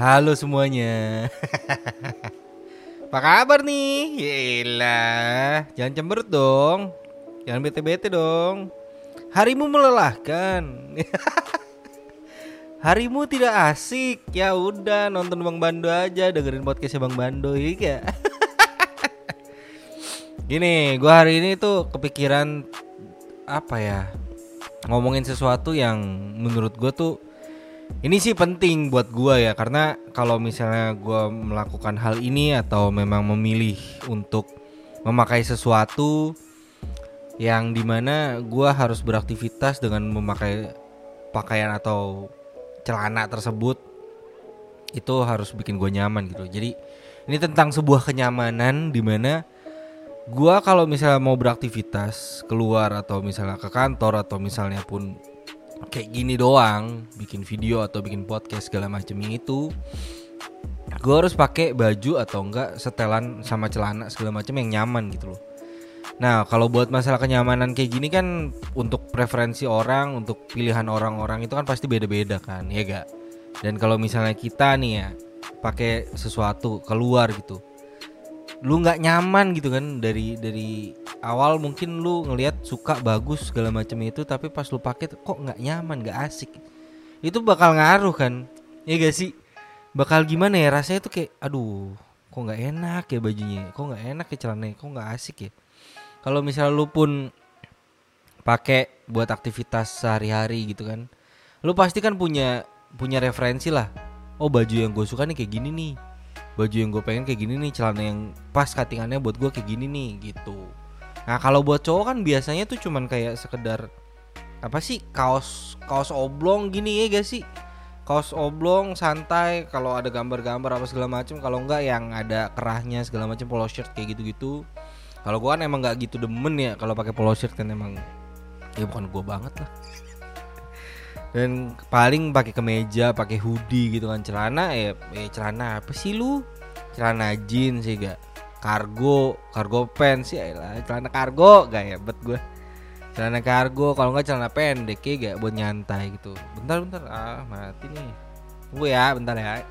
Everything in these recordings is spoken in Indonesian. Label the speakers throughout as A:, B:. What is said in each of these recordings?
A: Halo semuanya. Apa kabar nih? Yelah, jangan cemberut dong. Jangan bete-bete dong. Harimu melelahkan. Harimu tidak asik. Ya udah nonton Bang Bando aja, dengerin podcastnya Bang Bando iya. Gini, gua hari ini tuh kepikiran apa ya? Ngomongin sesuatu yang menurut gua tuh ini sih penting buat gua ya karena kalau misalnya gua melakukan hal ini atau memang memilih untuk memakai sesuatu yang di mana gua harus beraktivitas dengan memakai pakaian atau celana tersebut itu harus bikin gue nyaman gitu. Jadi ini tentang sebuah kenyamanan di mana gua kalau misalnya mau beraktivitas keluar atau misalnya ke kantor atau misalnya pun kayak gini doang bikin video atau bikin podcast segala macam itu gue harus pakai baju atau enggak setelan sama celana segala macam yang nyaman gitu loh. Nah kalau buat masalah kenyamanan kayak gini kan untuk preferensi orang untuk pilihan orang-orang itu kan pasti beda-beda kan ya gak dan kalau misalnya kita nih ya pakai sesuatu keluar gitu lu nggak nyaman gitu kan dari dari awal mungkin lu ngelihat suka bagus segala macam itu tapi pas lu pakai kok nggak nyaman nggak asik. Itu bakal ngaruh kan? Ya gak sih? Bakal gimana ya rasanya tuh kayak aduh kok nggak enak ya bajunya kok nggak enak ya celananya kok nggak asik ya? Kalau misalnya lu pun pakai buat aktivitas sehari-hari gitu kan lu pasti kan punya punya referensi lah. Oh baju yang gue suka nih kayak gini nih. Baju yang gue pengen kayak gini nih celana yang pas cuttingannya buat gue kayak gini nih gitu nah kalau buat cowok kan biasanya tuh cuman kayak sekedar apa sih kaos kaos oblong gini ya gak sih? Kaos oblong santai kalau ada gambar-gambar apa segala macam kalau enggak yang ada kerahnya segala macam polo shirt kayak gitu-gitu. Kalau gue kan emang nggak gitu demen ya kalau pakai polo shirt kan emang ya bukan gue banget lah. Dan paling pakai kemeja pakai hoodie gitu kan. Celana ya, ya celana apa sih lu? Celana jeans sih gak kargo kargo pants ya lah celana kargo gak bet gue celana kargo kalau nggak celana pendek ya gak buat nyantai gitu. Bentar bentar ah mati nih. Tunggu ya bentar ya.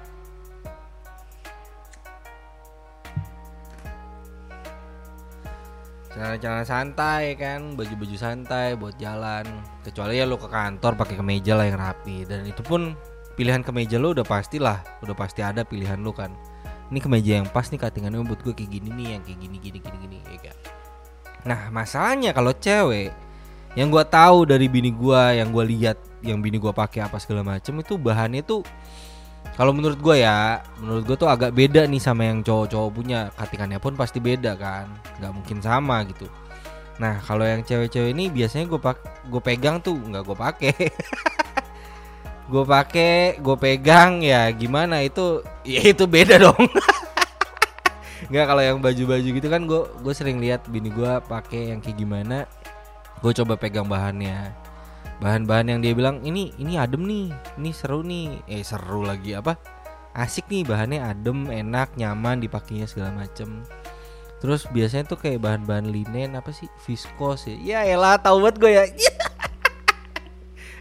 A: Celana-celana santai kan baju-baju santai buat jalan. Kecuali ya lo ke kantor pakai kemeja lah yang rapi. Dan itu pun pilihan kemeja lo udah pastilah udah pasti ada pilihan lo kan ini kemeja yang pas nih cuttingannya buat gue kayak gini nih yang kayak gini gini gini gini ya kan nah masalahnya kalau cewek yang gue tahu dari bini gue yang gue lihat yang bini gue pakai apa segala macem itu bahannya tuh kalau menurut gue ya, menurut gue tuh agak beda nih sama yang cowok-cowok punya. Cuttingannya pun pasti beda kan, nggak mungkin sama gitu. Nah kalau yang cewek-cewek ini biasanya gue pak, gue pegang tuh nggak gue pakai. gue pakai, gue pegang ya gimana? Itu, ya itu beda dong. nggak kalau yang baju-baju gitu kan gue gue sering lihat bini gue pakai yang kayak gimana. Gue coba pegang bahannya. Bahan-bahan yang dia bilang ini ini adem nih ini seru nih. Eh seru lagi apa? Asik nih bahannya adem enak nyaman dipakainya segala macem. Terus biasanya tuh kayak bahan-bahan linen apa sih? Viskos ya. Ya elah tahu banget gue ya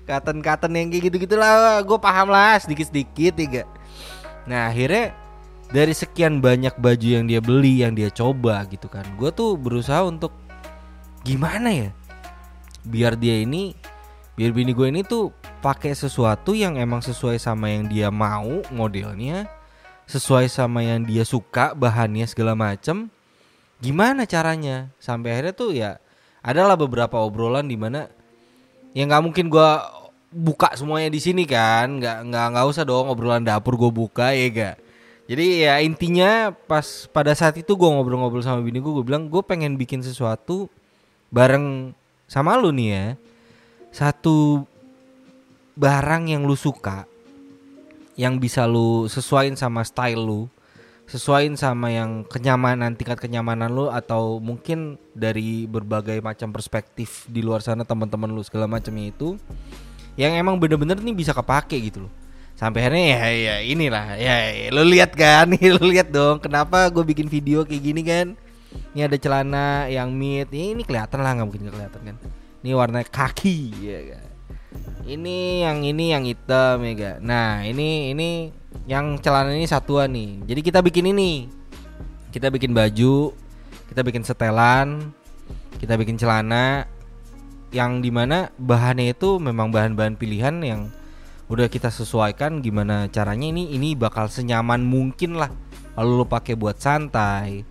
A: katen-katen yang kayak gitu-gitu lah gue paham lah sedikit-sedikit ya nah akhirnya dari sekian banyak baju yang dia beli yang dia coba gitu kan gue tuh berusaha untuk gimana ya? Biar dia ini biar bini gue ini tuh pakai sesuatu yang emang sesuai sama yang dia mau modelnya sesuai sama yang dia suka bahannya segala macem. Gimana caranya? Sampai akhirnya tuh ya adalah beberapa obrolan di mana ya nggak mungkin gue buka semuanya di sini kan. Nggak nggak nggak usah dong obrolan dapur gue buka ya gak jadi ya intinya pas pada saat itu gue ngobrol-ngobrol sama bini gue gue bilang gue pengen bikin sesuatu bareng sama lu nih ya. Satu barang yang lu suka yang bisa lu sesuaiin sama style lu sesuaiin sama yang kenyamanan tingkat kenyamanan lu atau mungkin dari berbagai macam perspektif di luar sana teman-teman lu segala macamnya itu yang emang bener-bener nih bisa kepake gitu loh. Sampai akhirnya ya ya inilah ya, ya lu lihat kan? Lu lihat dong kenapa gue bikin video kayak gini kan? Ini ada celana yang mid ini, ini kelihatan lah nggak mungkin gak kelihatan kan? Ini warna kaki ya kan? Ini yang ini yang hitam ya gak nah ini ini yang celana ini satuan nih. Jadi kita bikin ini. Kita bikin baju, kita bikin setelan, kita bikin celana yang di mana bahannya itu memang bahan-bahan pilihan yang udah kita sesuaikan gimana caranya. Ini ini bakal senyaman mungkin lah. Kalau lo pakai buat santai.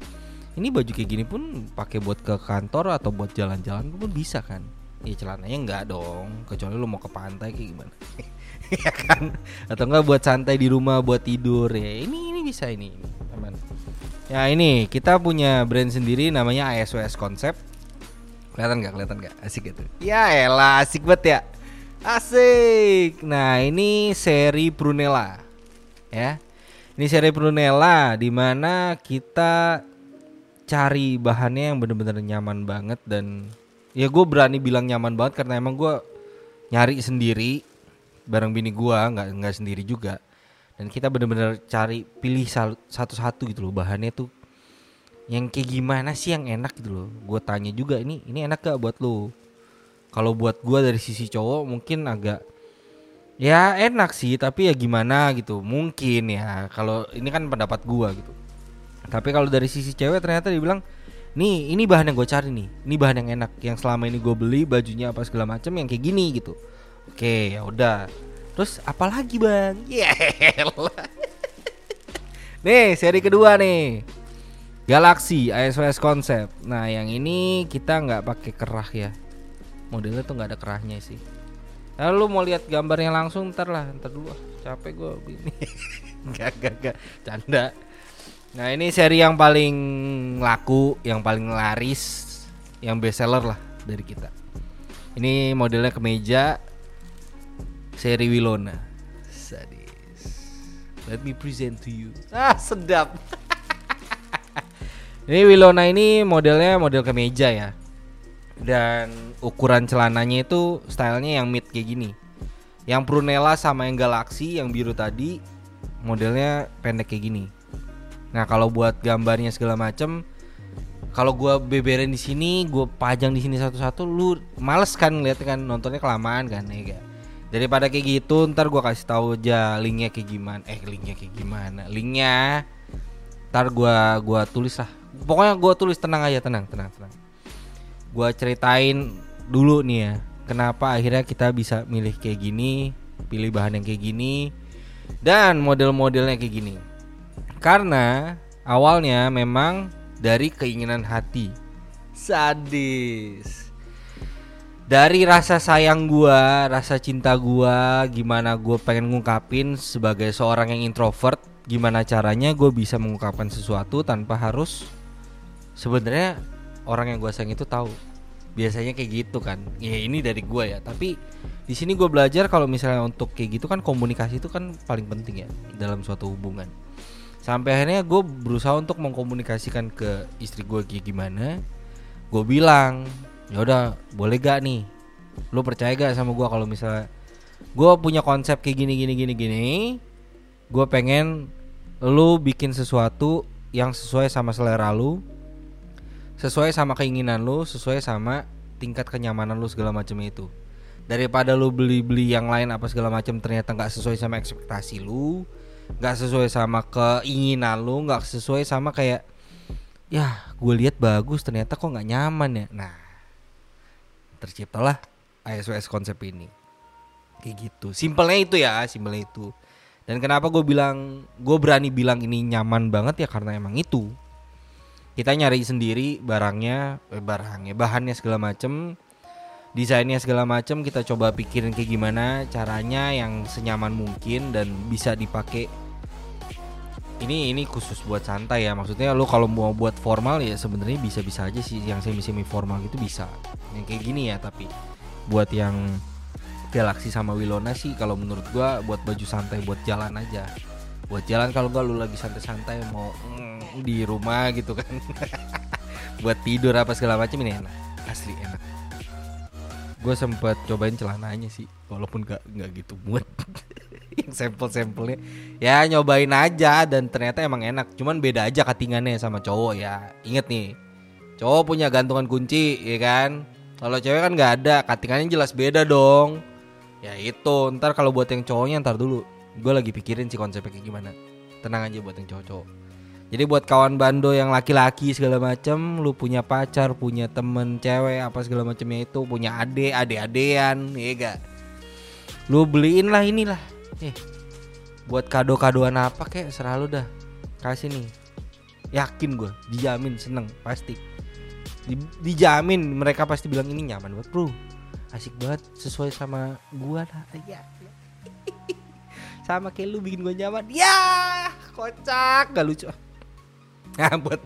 A: Ini baju kayak gini pun pakai buat ke kantor atau buat jalan-jalan pun bisa kan? Ya celananya enggak dong. Kecuali lo mau ke pantai kayak gimana. Ya kan? Atau enggak buat santai di rumah buat tidur. Ya ini ini bisa ini teman. Ya ini kita punya brand sendiri namanya ASWS Concept kelihatan nggak? Kelihatan nggak? Asik gitu. Ya elah asik banget ya. Asik. Nah ini seri Brunella. Ya. Ini seri Brunella di mana kita cari bahannya yang bener-bener nyaman banget dan ya gue berani bilang nyaman banget karena emang gue nyari sendiri. Bareng bini gue nggak nggak sendiri juga. Dan kita bener-bener cari pilih satu-satu gitu loh bahannya tuh yang kayak gimana sih yang enak gitu loh. Gue tanya juga ini ini enak gak buat lo kalau buat gue dari sisi cowok mungkin agak ya enak sih tapi ya gimana gitu. Mungkin ya kalau ini kan pendapat gue gitu. Tapi kalau dari sisi cewek ternyata dia bilang nih ini bahan yang gue cari nih. Ini bahan yang enak. Yang selama ini gue beli bajunya apa segala macam yang kayak gini gitu. Oke ya udah. Terus apalagi bang? Ya nih seri kedua nih Galaxy ASWS konsep nah yang ini kita nggak pakai kerah ya modelnya tuh nggak ada kerahnya sih Lalu mau lihat gambarnya langsung ntar lah ntar dulu capek gue begini Gak gak gak canda Nah ini seri yang paling laku, yang paling laris, yang best seller lah dari kita. Ini modelnya kemeja seri Wilona. Sadis. Let me present to you. Ah sedap. ini Wilona ini modelnya model kemeja ya. Dan ukuran celananya itu stylenya yang mid kayak gini. Yang Prunella sama yang Galaxy yang biru tadi modelnya pendek kayak gini Nah kalau buat gambarnya segala macem kalau gue beberin di sini, gue pajang di sini satu-satu, lu males kan ngeliat kan nontonnya kelamaan kan ya gak? Daripada kayak gitu, ntar gue kasih tahu aja linknya kayak gimana. Eh linknya kayak gimana? Linknya ntar gue gua tulis lah. Pokoknya gue tulis tenang aja, tenang, tenang, tenang. Gue ceritain dulu nih ya, kenapa akhirnya kita bisa milih kayak gini, pilih bahan yang kayak gini, dan model-modelnya kayak gini. Karena awalnya memang dari keinginan hati. Sadis. Dari rasa sayang gua, rasa cinta gua, gimana gua pengen ngungkapin sebagai seorang yang introvert, gimana caranya gue bisa mengungkapkan sesuatu tanpa harus sebenarnya orang yang gue sayang itu tahu. Biasanya kayak gitu kan. Ya ini dari gue ya, tapi di sini gue belajar kalau misalnya untuk kayak gitu kan komunikasi itu kan paling penting ya dalam suatu hubungan. Sampai akhirnya gue berusaha untuk mengkomunikasikan ke istri gue kayak gimana. Gue bilang ya udah boleh gak nih? Lo percaya gak sama gue kalau misalnya gue punya konsep kayak gini gini gini gini? Gue pengen lo bikin sesuatu yang sesuai sama selera lo sesuai sama keinginan lo sesuai sama tingkat kenyamanan lo segala macam itu. Daripada lo beli-beli yang lain apa segala macam ternyata nggak sesuai sama ekspektasi lo nggak sesuai sama keinginan lu nggak sesuai sama kayak ya gue lihat bagus ternyata kok nggak nyaman ya. Nah terciptalah ASWS konsep ini. Kayak gitu. Simpelnya itu ya simpelnya itu. Dan kenapa gue bilang gue berani bilang ini nyaman banget ya karena emang itu kita nyari sendiri barangnya eh, barangnya bahannya segala macem desainnya segala macam kita coba pikirin kayak gimana caranya yang senyaman mungkin dan bisa dipakai. Ini ini khusus buat santai ya maksudnya lo kalau mau buat formal ya sebenarnya bisa bisa aja sih yang semi semi formal gitu bisa. Yang kayak gini ya tapi buat yang Galaxy sama Wilona sih kalau menurut gua buat baju santai buat jalan aja buat jalan kalau gak lu lagi santai-santai mau mm, di rumah gitu kan. Buat tidur apa segala macam ini enak asli enak. Gue sempet cobain celananya sih walaupun gak nggak gitu muat yang sampel-sampelnya. Ya nyobain aja dan ternyata emang enak. Cuman beda aja katingannya sama cowok ya. Inget nih cowok punya gantungan kunci ya kan? Kalau cewek kan nggak ada katingannya jelas beda dong. Ya itu ntar kalau buat yang cowoknya ntar dulu gue lagi pikirin sih konsepnya kayak gimana. Tenang aja buat yang cowok-cowok. Jadi buat kawan bando yang laki-laki segala macem lu punya pacar punya temen cewek apa segala macamnya itu punya ade ade-adean ya gak? Lu beliin lah inilah. Eh buat kado-kadoan apa kek? Serah lu dah. Kasih nih. Yakin gue dijamin seneng pasti. Di- dijamin mereka pasti bilang ini nyaman banget bro asik banget sesuai sama gua lah. Ya sama kayak lu bikin gua nyaman. Ya kocak. Gak lucu. Nah buat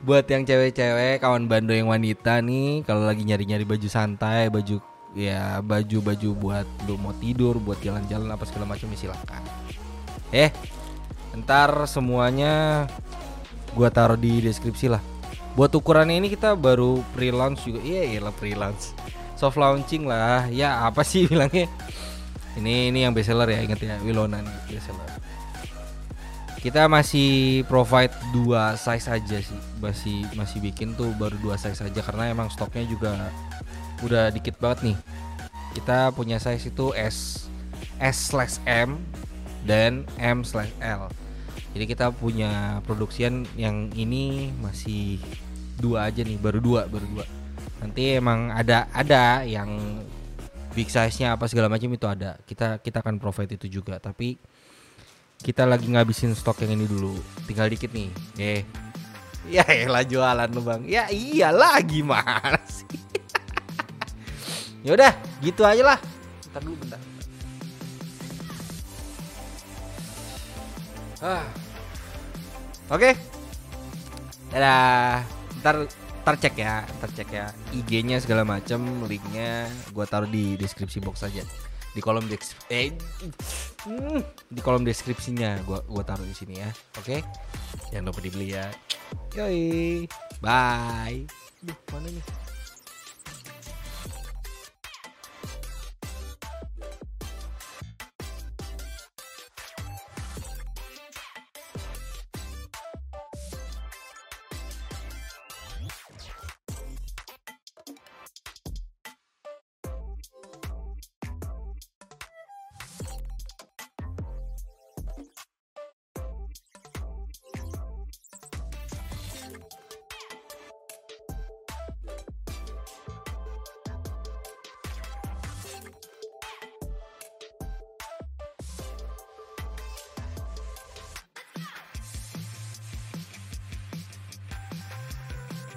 A: buat yang cewek-cewek kawan bando yang wanita nih kalau lagi nyari-nyari baju santai baju ya baju-baju buat lu mau tidur buat jalan-jalan apa segala macam ya silakan eh ntar semuanya gua taruh di deskripsi lah. Buat ukurannya ini kita baru pre-launch juga. Iya iya lah pre-launch. Soft launching lah. Ya apa sih bilangnya ini ini yang best seller ya inget ya Wilona nih best seller. Kita masih provide dua size aja sih masih masih bikin tuh baru dua size aja karena emang stoknya juga udah dikit banget nih. Kita punya size itu S S slash M dan M slash L. Jadi kita punya produksian yang ini masih dua aja nih baru dua baru dua. Nanti emang ada ada yang big size nya apa segala macam itu ada. Kita kita akan provide itu juga. Tapi kita lagi ngabisin stok yang ini dulu. Tinggal dikit nih. Eh ya elah jualan lu bang. Ya iyalah gimana sih? Yaudah gitu aja lah. Bentar dulu bentar. Ah. Oke. Dadah. Ntar ntar cek ya ntar cek ya IG-nya segala macem linknya gua taruh di deskripsi box aja. Di kolom deks eh hmm, di kolom deskripsinya gua gua taruh di sini ya oke? Jangan lupa dibeli ya. Yoi. Bye. Duh, mana nih